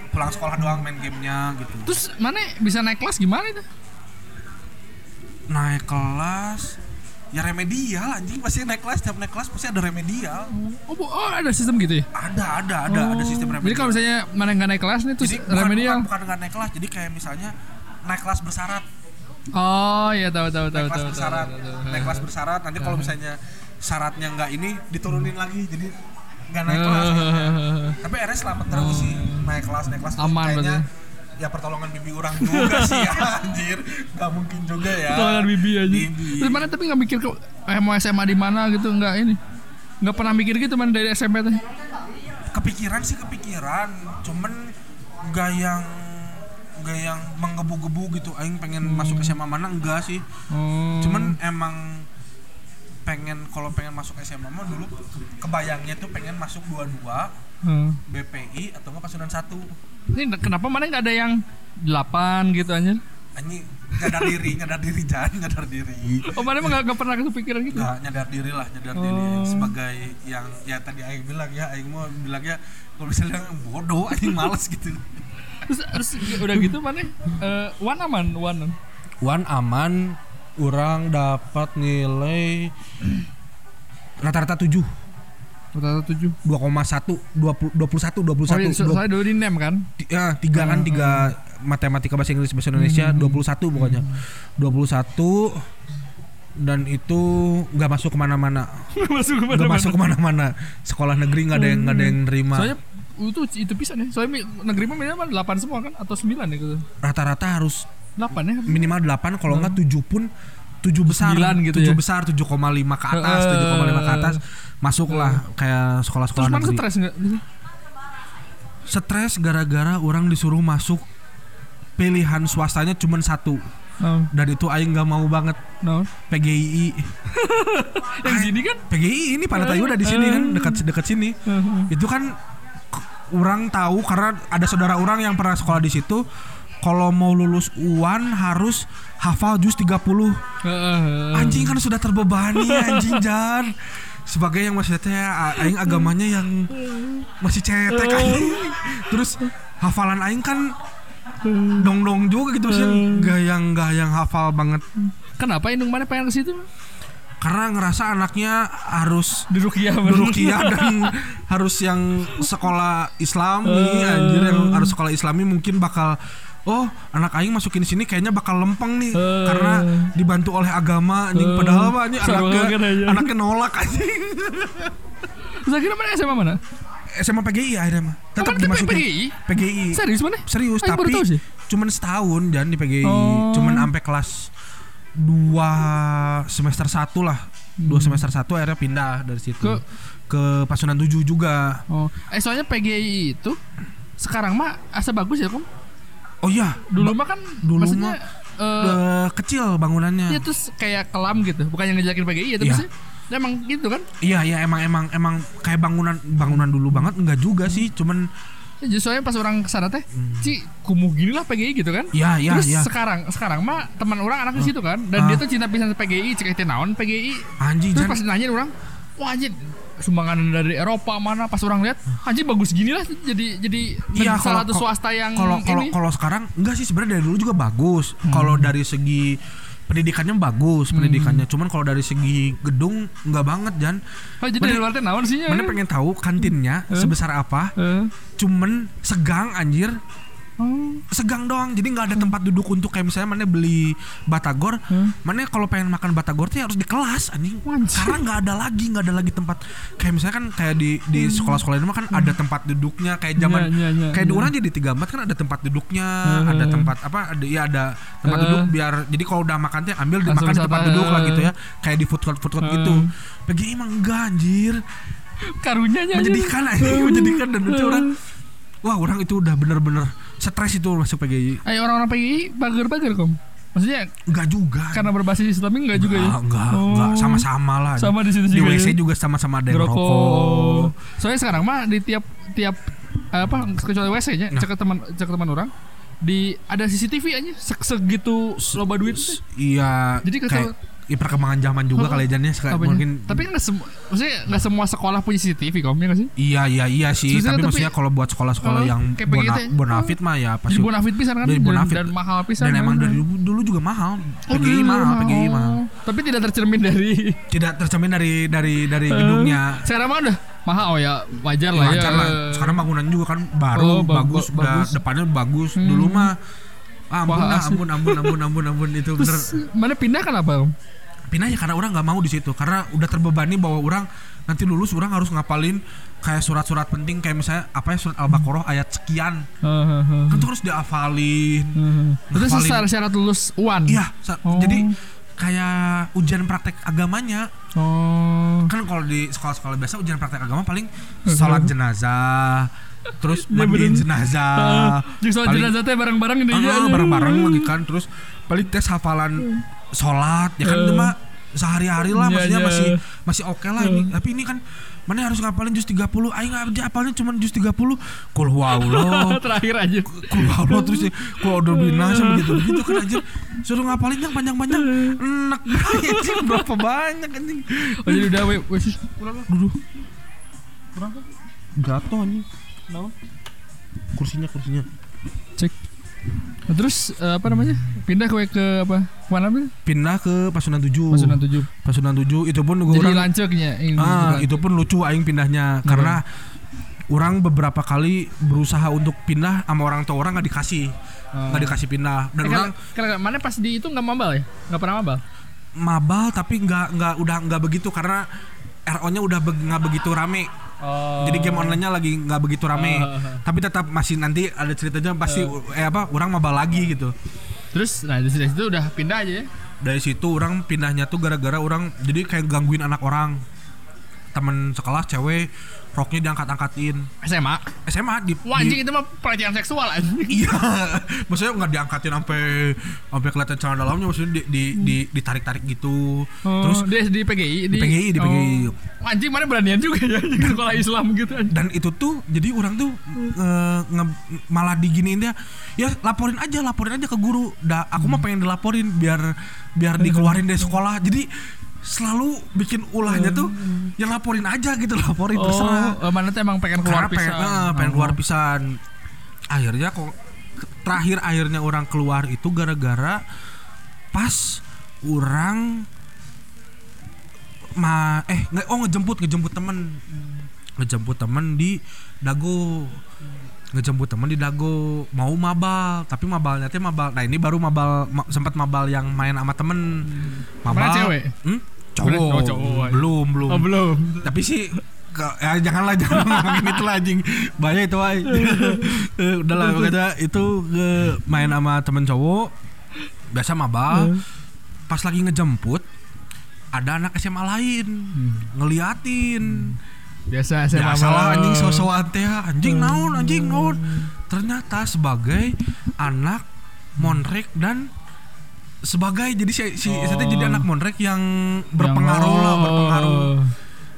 pulang sekolah doang main gamenya gitu. Terus mana bisa naik kelas gimana itu naik kelas ya remedial anjing. Pasti naik kelas tiap naik kelas pasti ada remedial. Oh, oh ada sistem gitu ya? Ada ada ada ada sistem remedial. jadi kalau misalnya mana nggak naik kelas nih terus jadi bukan, remedial? bukan, bukan nggak naik kelas jadi kayak misalnya naik kelas bersyarat oh iya tahu tahu tahu naik kelas tahu bersyarat tahu, tahu, tahu. naik kelas bersyarat nanti kalau misalnya syaratnya nggak ini diturunin lagi jadi nggak naik kelas. Tapi RS selamat terus sih. Naik kelas naik kelas. Oh. Aman kayaknya berarti. Ya pertolongan bibi orang juga sih anjir nggak mungkin juga ya Pertolongan bibi aja. Bibi. Terus mana tapi nggak mikir ke eh, mau SMA di mana gitu nggak ini? Nggak pernah mikir gitu mana dari SMP teh? kepikiran sih kepikiran cuman nggak yang nggak yang menggebu-gebu gitu aing pengen masuk SMA mana enggak sih Oh. cuman emang pengen kalau pengen masuk SMA mah dulu kebayangnya tuh pengen masuk dua-dua Hmm. BPI atau enggak pasukan satu Ini kenapa mana nggak ada yang delapan gitu aja? anjing nyadar diri nyadar diri jangan nyadar diri Oh mana emang nggak nggak pernah kepikiran gitu? nggak nyadar diri lah nyadar diri Oh. sebagai yang ya tadi aing bilang ya aing mau bilangnya kalau misalnya bodoh aing males gitu Terus, terus udah gitu mana? Eh, one aman, one. Wan aman orang dapat nilai rata-rata 7 Rata-rata tujuh. 2,1 20 21 21 Oh iya, so- 20, soalnya dulu di nem kan? Ya, tiga kan tiga matematika bahasa Inggris bahasa Indonesia 21 pokoknya 21 dan itu nggak masuk ke mana-mana masuk nggak masuk ke mana-mana sekolah negeri nggak ada yang nggak ada yang nerima Soalnya itu itu bisa nih. Soalnya negeri mah minimal delapan semua kan atau sembilan ya gitu. rata-rata harus Delapan ya? minimal 8 kalau nggak 7 pun 7 besar Sembilan gitu 7 ya? besar 7,5 ke atas Eh. 7,5 ke atas masuklah kayak sekolah-sekolah Terus negeri. stres nggak? stres gara-gara orang disuruh masuk pilihan swastanya cuma satu. No, dan itu aing nggak mau banget. No. PGI Yang sini kan? PGI ini Pantai udah di sini kan dekat dekat sini. Itu kan orang tahu karena ada saudara orang yang pernah sekolah di situ kalau mau lulus UAN harus hafal jus 30 Heeh. anjing kan sudah terbebani anjing jan sebagai yang masih teh a- aing agamanya yang masih cetek anjing terus hafalan aing kan dong dong juga gitu sih gak yang gak yang hafal banget. Kenapa indung mana pengen ke situ? karena ngerasa anaknya harus Di Rukiah Rukiah dan harus yang sekolah Islami anjir yang harus sekolah Islami mungkin bakal oh anak aing masukin di sini kayaknya bakal lempeng nih Eh. karena dibantu oleh agama anjing Eh. padahal mah anjing anaknya aja. anaknya nolak anjing Terus akhirnya mana SMA mana? SMA PGI akhirnya mah tetap Mana tuh dimasukin PGI? PGI Serius mana? serius baru tapi sih. cuman setahun dan di PGI Oh. cuman sampai kelas dua semester satu lah dua semester satu akhirnya pindah dari situ Hmm. ke Ke- Pasundan 7 juga Oh, eh soalnya PGI itu sekarang mah asa bagus ya, Kom. Oh iya Dulu mah kan dulu maksudnya Eh, kecil bangunannya ya terus kayak kelam gitu, bukan yang ngejelekin PGI ya, tapi Iya. sih emang gitu kan. iya iya emang emang emang kayak bangunan bangunan dulu banget enggak juga sih cuman Jadi soalnya pas orang ke sana teh, Ci, kumuh gini lah PGI gitu kan. Iya, iya, Terus iya. sekarang sekarang mah teman orang anak di situ kan dan Ah. dia tuh cinta pisan sama PGI, cek naon PGI. Anjing Terus pas nanyain orang, wah anjir sumbangan dari Eropa mana pas orang lihat anjir bagus gini lah jadi jadi Iya, salah satu swasta yang kalau kalau kalau sekarang enggak sih sebenarnya dari dulu juga bagus. Kalau dari segi pendidikannya bagus pendidikannya. Cuman kalau dari segi gedung enggak banget Jan. oh, jadi Mana- dari luar naon sih ya Mana pengen tahu kantinnya sebesar apa? Eh. Cuman segang anjir. Oh. Segang doang. Jadi nggak ada tempat duduk untuk kayak misalnya mana beli batagor. Hmm. Mana kalau pengen makan batagor tuh ya harus di kelas anjing. Karena nggak ada lagi, nggak ada lagi tempat kayak misalnya kan kayak di di sekolah-sekolah ini mah kan ada tempat duduknya kayak zaman Iya, iya, iya, kayak di iya. orang jadi tiga empat kan ada tempat duduknya, Hmm. ada tempat apa ada ya ada tempat Hmm. duduk biar jadi kalau udah makan teh ambil Langsung dimakan di tempat duduk lah gitu hmm. ya. Kayak di food court food court Hmm. gitu. PGI emang enggak anjir. karunya nya Menjadikan anjing, menjadikan dan itu orang wah orang itu udah bener-bener stres itu masuk PGI. Ayo orang-orang PGI bager-bager kom. Maksudnya Enggak juga. karena berbasis Islami enggak juga ya? Enggak, enggak, Oh. enggak sama-sama lah. Sama di situ Di juga WC ya? juga sama-sama ada yang rokok. Soalnya sekarang mah di tiap tiap apa kecuali WC nya Nah. cek teman cek teman orang di ada CCTV aja se- segitu loba duit. Iya. Jadi kayak ya perkembangan zaman juga kali Jan ya sekarang mungkin tapi nggak semua maksudnya nggak semua sekolah punya CCTV kom ya nggak sih? Iya iya iya sih, tapi, tapi- maksudnya kalau buat sekolah-sekolah yang bona, ya. bonafit mah ya pasti bonafit pisan kan Dari dan, bonafit. dan mahal pisan. dan kan? emang dari dulu, dulu juga mahal. Oh, PGI mahal, PGI mahal. Tapi tidak tercermin dari Tidak tercermin dari dari dari Eh, gedungnya. Sekarang mah udah mahal oh ya wajar lah ya. Wajar lah. Sekarang bangunan juga kan baru Oh, ba- bagus, ba- udah bagus. depannya bagus. Hmm. Dulu mah ah, ampun asli. ampun ampun ampun ampun ampun itu bener. Terus mana pindah kan apa? Pindah ya karena orang nggak mau di situ. Karena udah terbebani bahwa orang nanti lulus orang harus ngapalin kayak surat-surat penting kayak misalnya apa ya surat al-baqarah ayat sekian. Kan tuh harus dihafalin Itu Ngafalin. secara syarat lulus UAN. iya Oh. jadi kayak ujian praktek agamanya. Oh. kan kalau di sekolah-sekolah biasa ujian praktek agama paling sholat jenazah terus Iya, mandiin jenazah Jadi soal jenazah teh bareng-bareng ini Ah, bareng-bareng lagi kan terus paling tes hafalan sholat ya kan Eh. itu mah sehari-hari lah Iya, maksudnya iya. masih masih oke lah ini. Tapi ini kan mana harus ngapalin jus 30 aing aja hafalnya cuma jus 30 kul huwallah. Terakhir aja. kul huwallah terus kul udah binasa begitu begitu kan anjir suruh ngapalin yang panjang-panjang. Enak anjing. Berapa banyak anjing. Oh jadi udah we, we sis. duduk. Jatuh anjing. Kursinya kursinya. Nah, terus eh, apa namanya? Pindah ke ke apa? Mana tuh? pindah ke Pasundan 7 Pasunan 7. Pasundan 7 itu pun gua Jadi orang lanceknya. Ah, itu pun lucu aing pindahnya karena orang beberapa kali berusaha untuk pindah sama orang tua orang nggak dikasih Oh. nggak dikasih pindah dan Eh, orang kalau- kalau- mana pas di itu nggak mabal ya? Nggak pernah mabal. mabal tapi nggak nggak udah nggak begitu karena RO-nya udah be- nggak begitu rame Oh. jadi game online-nya lagi nggak begitu rame Oh, oh, oh. tapi tetap masih nanti ada ceritanya pasti eh apa orang mabal lagi gitu Terus nah dari situ udah pindah aja ya. dari situ orang pindahnya tuh gara-gara orang jadi kayak gangguin anak orang temen sekelas cewek roknya diangkat-angkatin SMA. SMA di, Wah di- anjing itu mah pelecehan seksual anjing. Iya, maksudnya nggak diangkatin sampai sampai kelihatan celana dalamnya, maksudnya di, di, di ditarik-tarik gitu. Terus Terus dia di PGI di PGI, di PGI. Oh. Anjing mana beranian juga ya di sekolah Islam gitu anjing. dan itu tuh jadi orang tuh nge- nge- malah diginiin dia, ya laporin aja, laporin aja ke guru. Dah, aku mah pengen dilaporin biar biar dikeluarin dari sekolah. Jadi selalu bikin ulahnya tuh yang laporin aja gitu, laporin terserah. Oh, mana tuh emang pengen keluar Karena pengen, pisan. eh, pengen Oh. keluar pisan. Akhirnya kok terakhir akhirnya orang keluar itu gara-gara pas orang ma eh nge, oh ngejemput ngejemput temen ngejemput temen di Dago ngejemput temen di Dago mau mabal tapi mabalnya teh mabal nah ini baru mabal ma- sempat mabal yang main sama temen mabal Mana cewek? Hmm? Cowok, Oh, cowok. belum belum. Oh belum. tapi sih ya janganlah jangan ngomongin itu lah anjing. Bahaya itu ay. Eh, udahlah pokoknya itu ke main sama temen cowok. Biasa mabal pas lagi ngejemput ada anak SMA lain. Ngeliatin. Biasa saya ya salah anjing sosokan teh anjing naon anjing naon. Ternyata sebagai anak monrek dan sebagai jadi si, si Oh. saya jadi anak monrek yang berpengaruh lah berpengaruh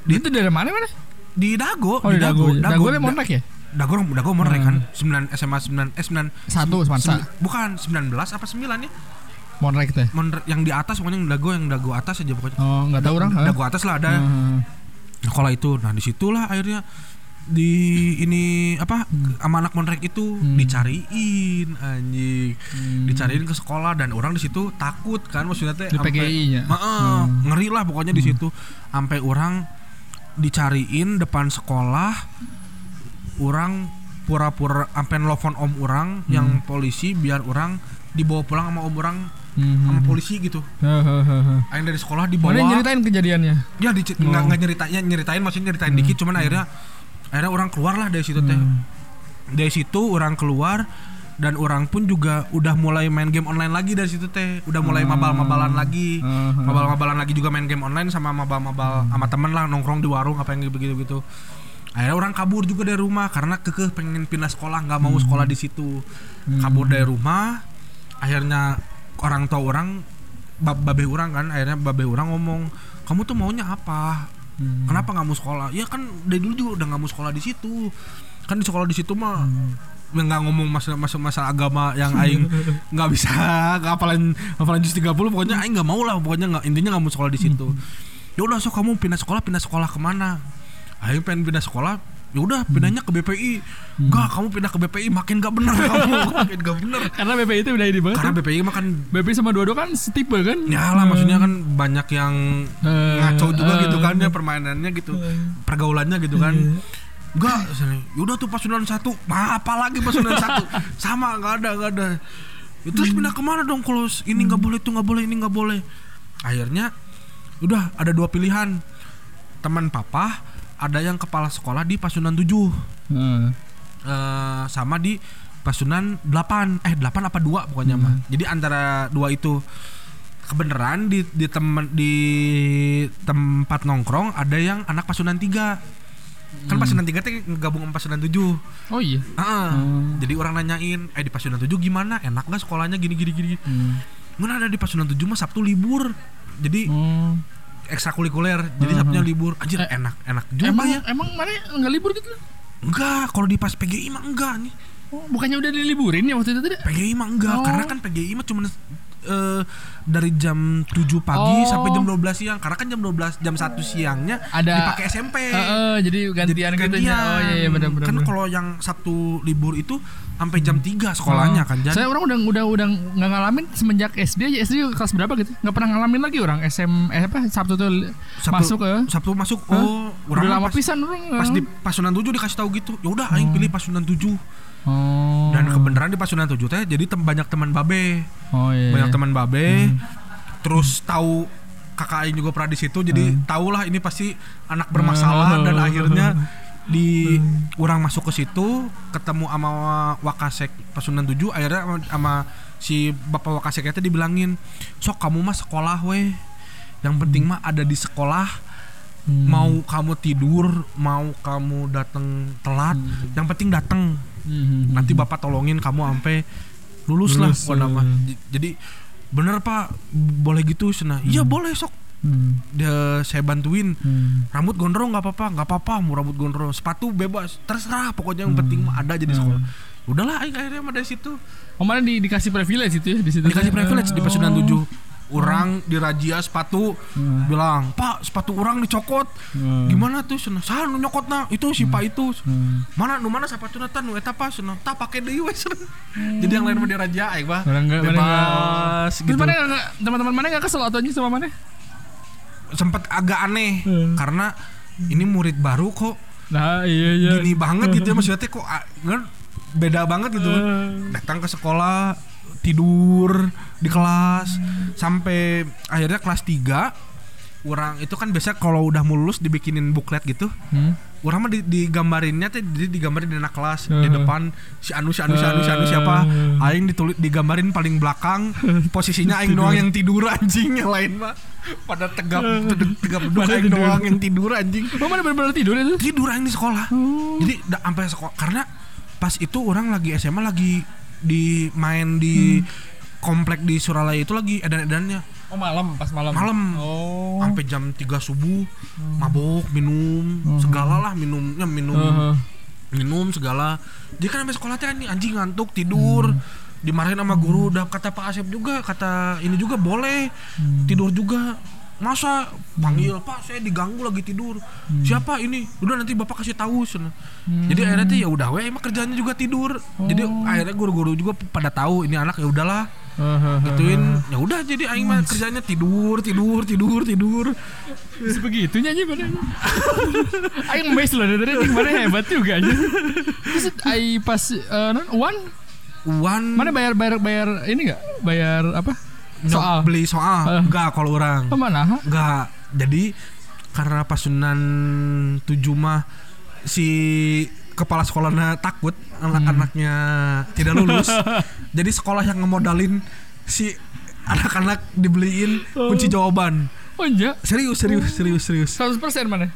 Dia itu dari mana mana? di Dago Oh di Dago. Dago, Da- Montek ya? dago orang dago mereka kan 9 SMA 9 eh 9 Satu semansa. sembi- bukan 19 apa 9 ya Monrek teh. Mon- yang di atas pokoknya yang dago yang dago atas aja pokoknya Oh, enggak tahu orang. dago atas lah ada Heeh. sekolah itu nah di situlah akhirnya di ini apa sama anak monrek itu dicariin anjing. Dicariin ke sekolah dan orang di situ takut kan maksudnya teh sampai-? Heeh, ngeri lah pokoknya di situ. Sampai orang dicariin depan sekolah orang pura-pura sampai nelfon om orang yang polisi biar orang dibawa pulang sama om orang Hmm. sama polisi gitu. Aing dari sekolah Mana dibawa nyeritain kejadiannya? ya di, nggak nggak nyeritain ya, nyeritain maksudnya nyeritain dikit cuman akhirnya akhirnya orang keluar lah dari situ teh. Dari situ orang keluar dan orang pun juga udah mulai main game online lagi dari situ teh. Udah mulai mabal-mabalan lagi. Mhm. mabal-mabalan lagi juga main game online sama mabal-mabal sama temen lah nongkrong di warung apa yang begitu gitu. Akhirnya orang kabur juga dari rumah karena kekeh pengen pindah sekolah nggak mau sekolah di situ. Kabur dari rumah akhirnya orang tua orang bab babe orang kan akhirnya babe orang ngomong kamu tuh maunya apa kenapa nggak mau sekolah? Ya kan dari dulu juga udah nggak mau sekolah di situ. Kan di sekolah di situ mah ya nggak ngomong masalah masalah masalah agama yang aing nggak bisa nggak hafalan hafalan juz 30 pokoknya aing nggak mau lah pokoknya nggak intinya nggak mau sekolah di situ. Ya udah so kamu pindah sekolah pindah sekolah ke mana? Aing pengen pindah sekolah ya udah pindahnya ke BPI enggak kamu pindah ke BPI makin gak bener kamu. Makin gak bener. Karena BPI itu udah ini banget. karena ya. BPI mah kan BPI sama dua-dua kan setipe kan? ya lah maksudnya kan banyak yang Eh, ngaco juga eh. gitu kan ya permainannya gitu pergaulannya gitu kan. Enggak sini yaudah tuh pasunan satu apa lagi pasunan satu? Sama nggak ada nggak ada. Ya, terus pindah ke mana dong kalau ini nggak boleh itu nggak boleh ini nggak boleh. Akhirnya udah ada dua pilihan. Teman papa ada yang kepala sekolah di pasunan 7 Heeh. eh, sama di pasunan 8 eh 8 apa 2 pokoknya mah. Jadi antara dua itu kebenaran di di temen di tempat nongkrong ada yang anak pasunan 3 kan pasunan 3 teh gabung sama pasunan 7 Oh iya. Heeh. jadi orang nanyain eh di pasunan 7 gimana? Enak gak sekolahnya? Gini gini gini Hmm. mana ada di pasunan 7 mah Sabtu libur. Jadi Oh. Ekstrakurikuler jadi Sabtunya libur anjir Eh, enak enak juga Emang ya emang mana nggak libur gitu? enggak kalau di pas PGI mah enggak nih Oh, bukannya udah diliburin ya waktu itu tidak? PGI mah enggak Oh. karena kan PGI mah cuma eh, dari jam 7 pagi Oh. sampai jam 12 siang karena kan jam 12 jam 1 siangnya Ada- dipakai SMP Heeh, jadi gantian gitu gantian. ya. Oh iya iya benar benar. kan kalau yang Sabtu libur itu sampai jam 3 sekolahnya Oh. kan jadi Saya orang udah udah udah nggak ngalamin semenjak SD aja SD kelas berapa gitu. Nggak pernah ngalamin lagi orang SM eh apa Sabtu tuh Sabtu, masuk ke Sabtu masuk Hah? oh udah mah lama pas, pisan orang. pas di pasunan 7 dikasih tahu gitu ya udah aing pilih pasunan 7 Oh. dan kebenaran di pasunan 7 teh jadi tem banyak teman babe Oh iya. banyak teman babe. Terus tahu kakak Aing juga pernah di situ jadi tahulah ini pasti anak bermasalah dan akhirnya di orang masuk ke situ ketemu sama Wakasek Pasunan 7 akhirnya sama, sama si bapak Wakasek itu dibilangin sok kamu mah sekolah weh. Yang penting mah ada di sekolah. Hmm. mau kamu tidur mau kamu datang telat yang penting datang Hmm. nanti bapak tolongin kamu sampai lulus, lah Lulus, eh. mah. J- jadi bener pak boleh gitu sana iya boleh sok Hmm. dia saya bantuin Hmm. rambut gondrong nggak apa-apa nggak apa-apa mau rambut gondrong sepatu bebas terserah pokoknya yang penting mah ada jadi sekolah udahlah akhirnya mah dari situ Oh mana di, dikasih privilege itu ya di situ. dikasih privilege di pasunan Oh. 7 orang dirajia sepatu bilang pak sepatu orang dicokot. Hmm. gimana tuh? Sana sana nu nyokot nah itu si pak itu. Hmm. mana nu mana sepatu nata nu eta pas sana tak pakai deui we sana. jadi yang lain Orang nggak- mana nggak- bebas Terus gitu. mana nggak teman-teman mana nggak kesel atau sama mana? sempet agak aneh Hmm. karena ini murid baru kok. Nah iya iya. gini banget gitu ya maksudnya kok ah, nggak, beda banget gitu kan. Hmm. datang ke sekolah tidur di kelas sampai akhirnya kelas 3 orang itu kan biasa kalau udah mau lulus dibikinin buklet gitu. Hmm. orang mah di, digambarinnya teh jadi digambarin di anak kelas di Hmm. depan si anu si anu si anu si anu siapa? Hmm. aing ditulis digambarin paling belakang posisinya aing doang yang tidur anjing yang lain mah. Pada tegap tegap, tegap Pada aing doang yang tidur anjing. Mana benar-benar tidur itu? tidur aing di sekolah. Jadi sampai sekolah karena pas itu orang lagi SMA lagi di main di komplek di Suralaya itu lagi edan-edannya. Oh malam pas malam. malam. Oh. sampai jam 3 subuh mabok minum segala lah minumnya minum Heeh. minum segala. Dia kan sampai sekolah teh anjing, anjing ngantuk tidur. Dimarahin sama guru udah kata Pak Asep juga kata ini juga boleh tidur juga masa panggil Pak saya diganggu lagi tidur. Siapa ini? Udah nanti bapak kasih tahu sana jadi akhirnya tuh ya udah we emang kerjanya juga tidur. Jadi akhirnya guru-guru juga pada tahu ini anak ya udahlah. Gituin. ya udah jadi aing mah kerjanya tidur tidur tidur tidur. Terus begitu nyanyi pada Aing mes loh dari tadi mana hebat juga aja. Terus Aing pas non One Uan. Mana bayar bayar bayar ini gak Bayar apa Soal? beli soal. Eh. enggak kalau orang. Oh mana ha? enggak jadi karena pas Sunan tujuh mah si kepala sekolahnya takut anak-anaknya tidak lulus. Jadi sekolah yang ngemodalin si anak-anak dibeliin kunci jawaban. Oh enggak serius serius serius serius. 100% mana?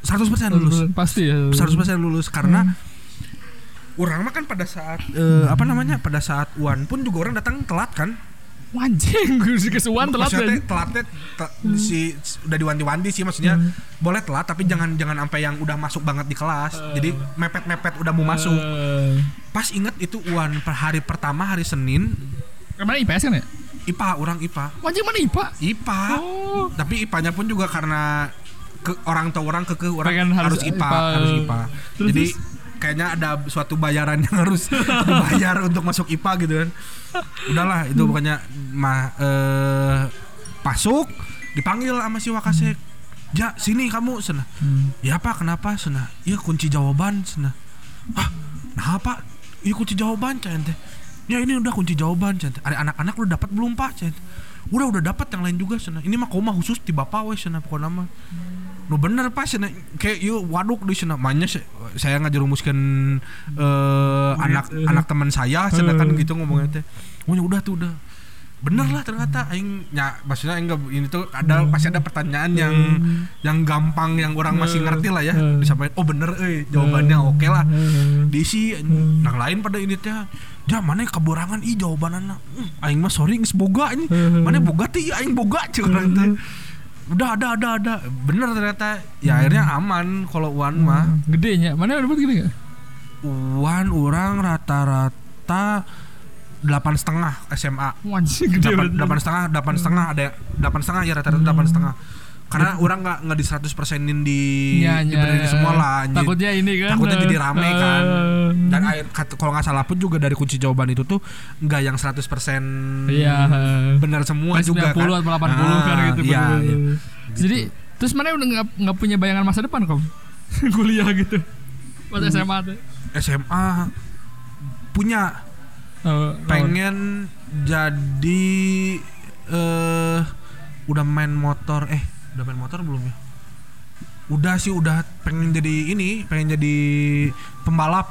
100% lulus. Pasti ya. 100% lulus karena orang mah kan pada saat eh, apa namanya pada saat uan pun juga orang datang telat kan Anjing gue sih kesuwan telat teh- telatnya te- si udah diwanti-wanti sih maksudnya boleh telat tapi jangan jangan sampai yang udah masuk banget di kelas. Jadi mepet-mepet udah mau masuk. Eh, pas inget itu uan per hari pertama hari Senin. Mana IPS kan ya? IPA orang IPA Anjing mana IPA? IPA Oh. Tapi IPA-nya pun juga karena ke orang tua orang ke orang Pengen harus, harus IPA, IPA. harus IPA Terus, jadi terus? Kayaknya ada suatu bayaran yang harus dibayar untuk masuk IPA gitu kan. Udahlah itu pokoknya mah eh masuk dipanggil sama si Wakasek. Ja sini kamu sana ya apa kenapa? sana iya kunci jawaban sana ah nah apa iya kunci jawaban cente ya ini udah kunci jawaban cente ada anak-anak udah dapat belum pak? Cente udah udah dapat yang lain juga sana ini mah koma khusus di bapak wes sana pokoknya mah Lu bener pas sana kayak yuk waduk di sana se- saya ngajerumuskan eh anak anak teman saya sedangkan gitu ngomongnya teh. Oh ya udah tuh udah. Bener lah ternyata aing ya maksudnya aing ini tuh ada pasti ada pertanyaan yang yang gampang yang orang masih ngerti lah ya. Disampaikan oh bener eh jawabannya oke lah. Diisi yang lain pada ini teh ja mana keburangan ih jawaban anak aing mah sorry boga ini. Mana boga teh? Aing boga orang teh udah ada ada ada. Bener ternyata. Ya akhirnya aman kalau uan mah. Gedenya. Mana dapat gede gak? uan orang rata-rata delapan setengah SMA delapan setengah delapan setengah ada delapan setengah ya rata-rata delapan setengah karena orang nggak nggak di seratus persenin di Ya, di ya, benerin ya. semua lah anjing. Takutnya ini kan takutnya eh, jadi rame kan eh, dan air kalau nggak salah pun juga dari kunci jawaban itu tuh nggak yang 100% Iya benar semua juga 90 kan atau 80 kan Ah, gitu iya, bener. iya. Jadi Terus mana udah nggak nggak punya bayangan masa depan kom Kuliah gitu Pas Hmm. SMA tuh SMA punya Oh, pengen jadi eh udah main motor eh udah main motor belum ya? Udah sih udah pengen jadi ini pengen jadi pembalap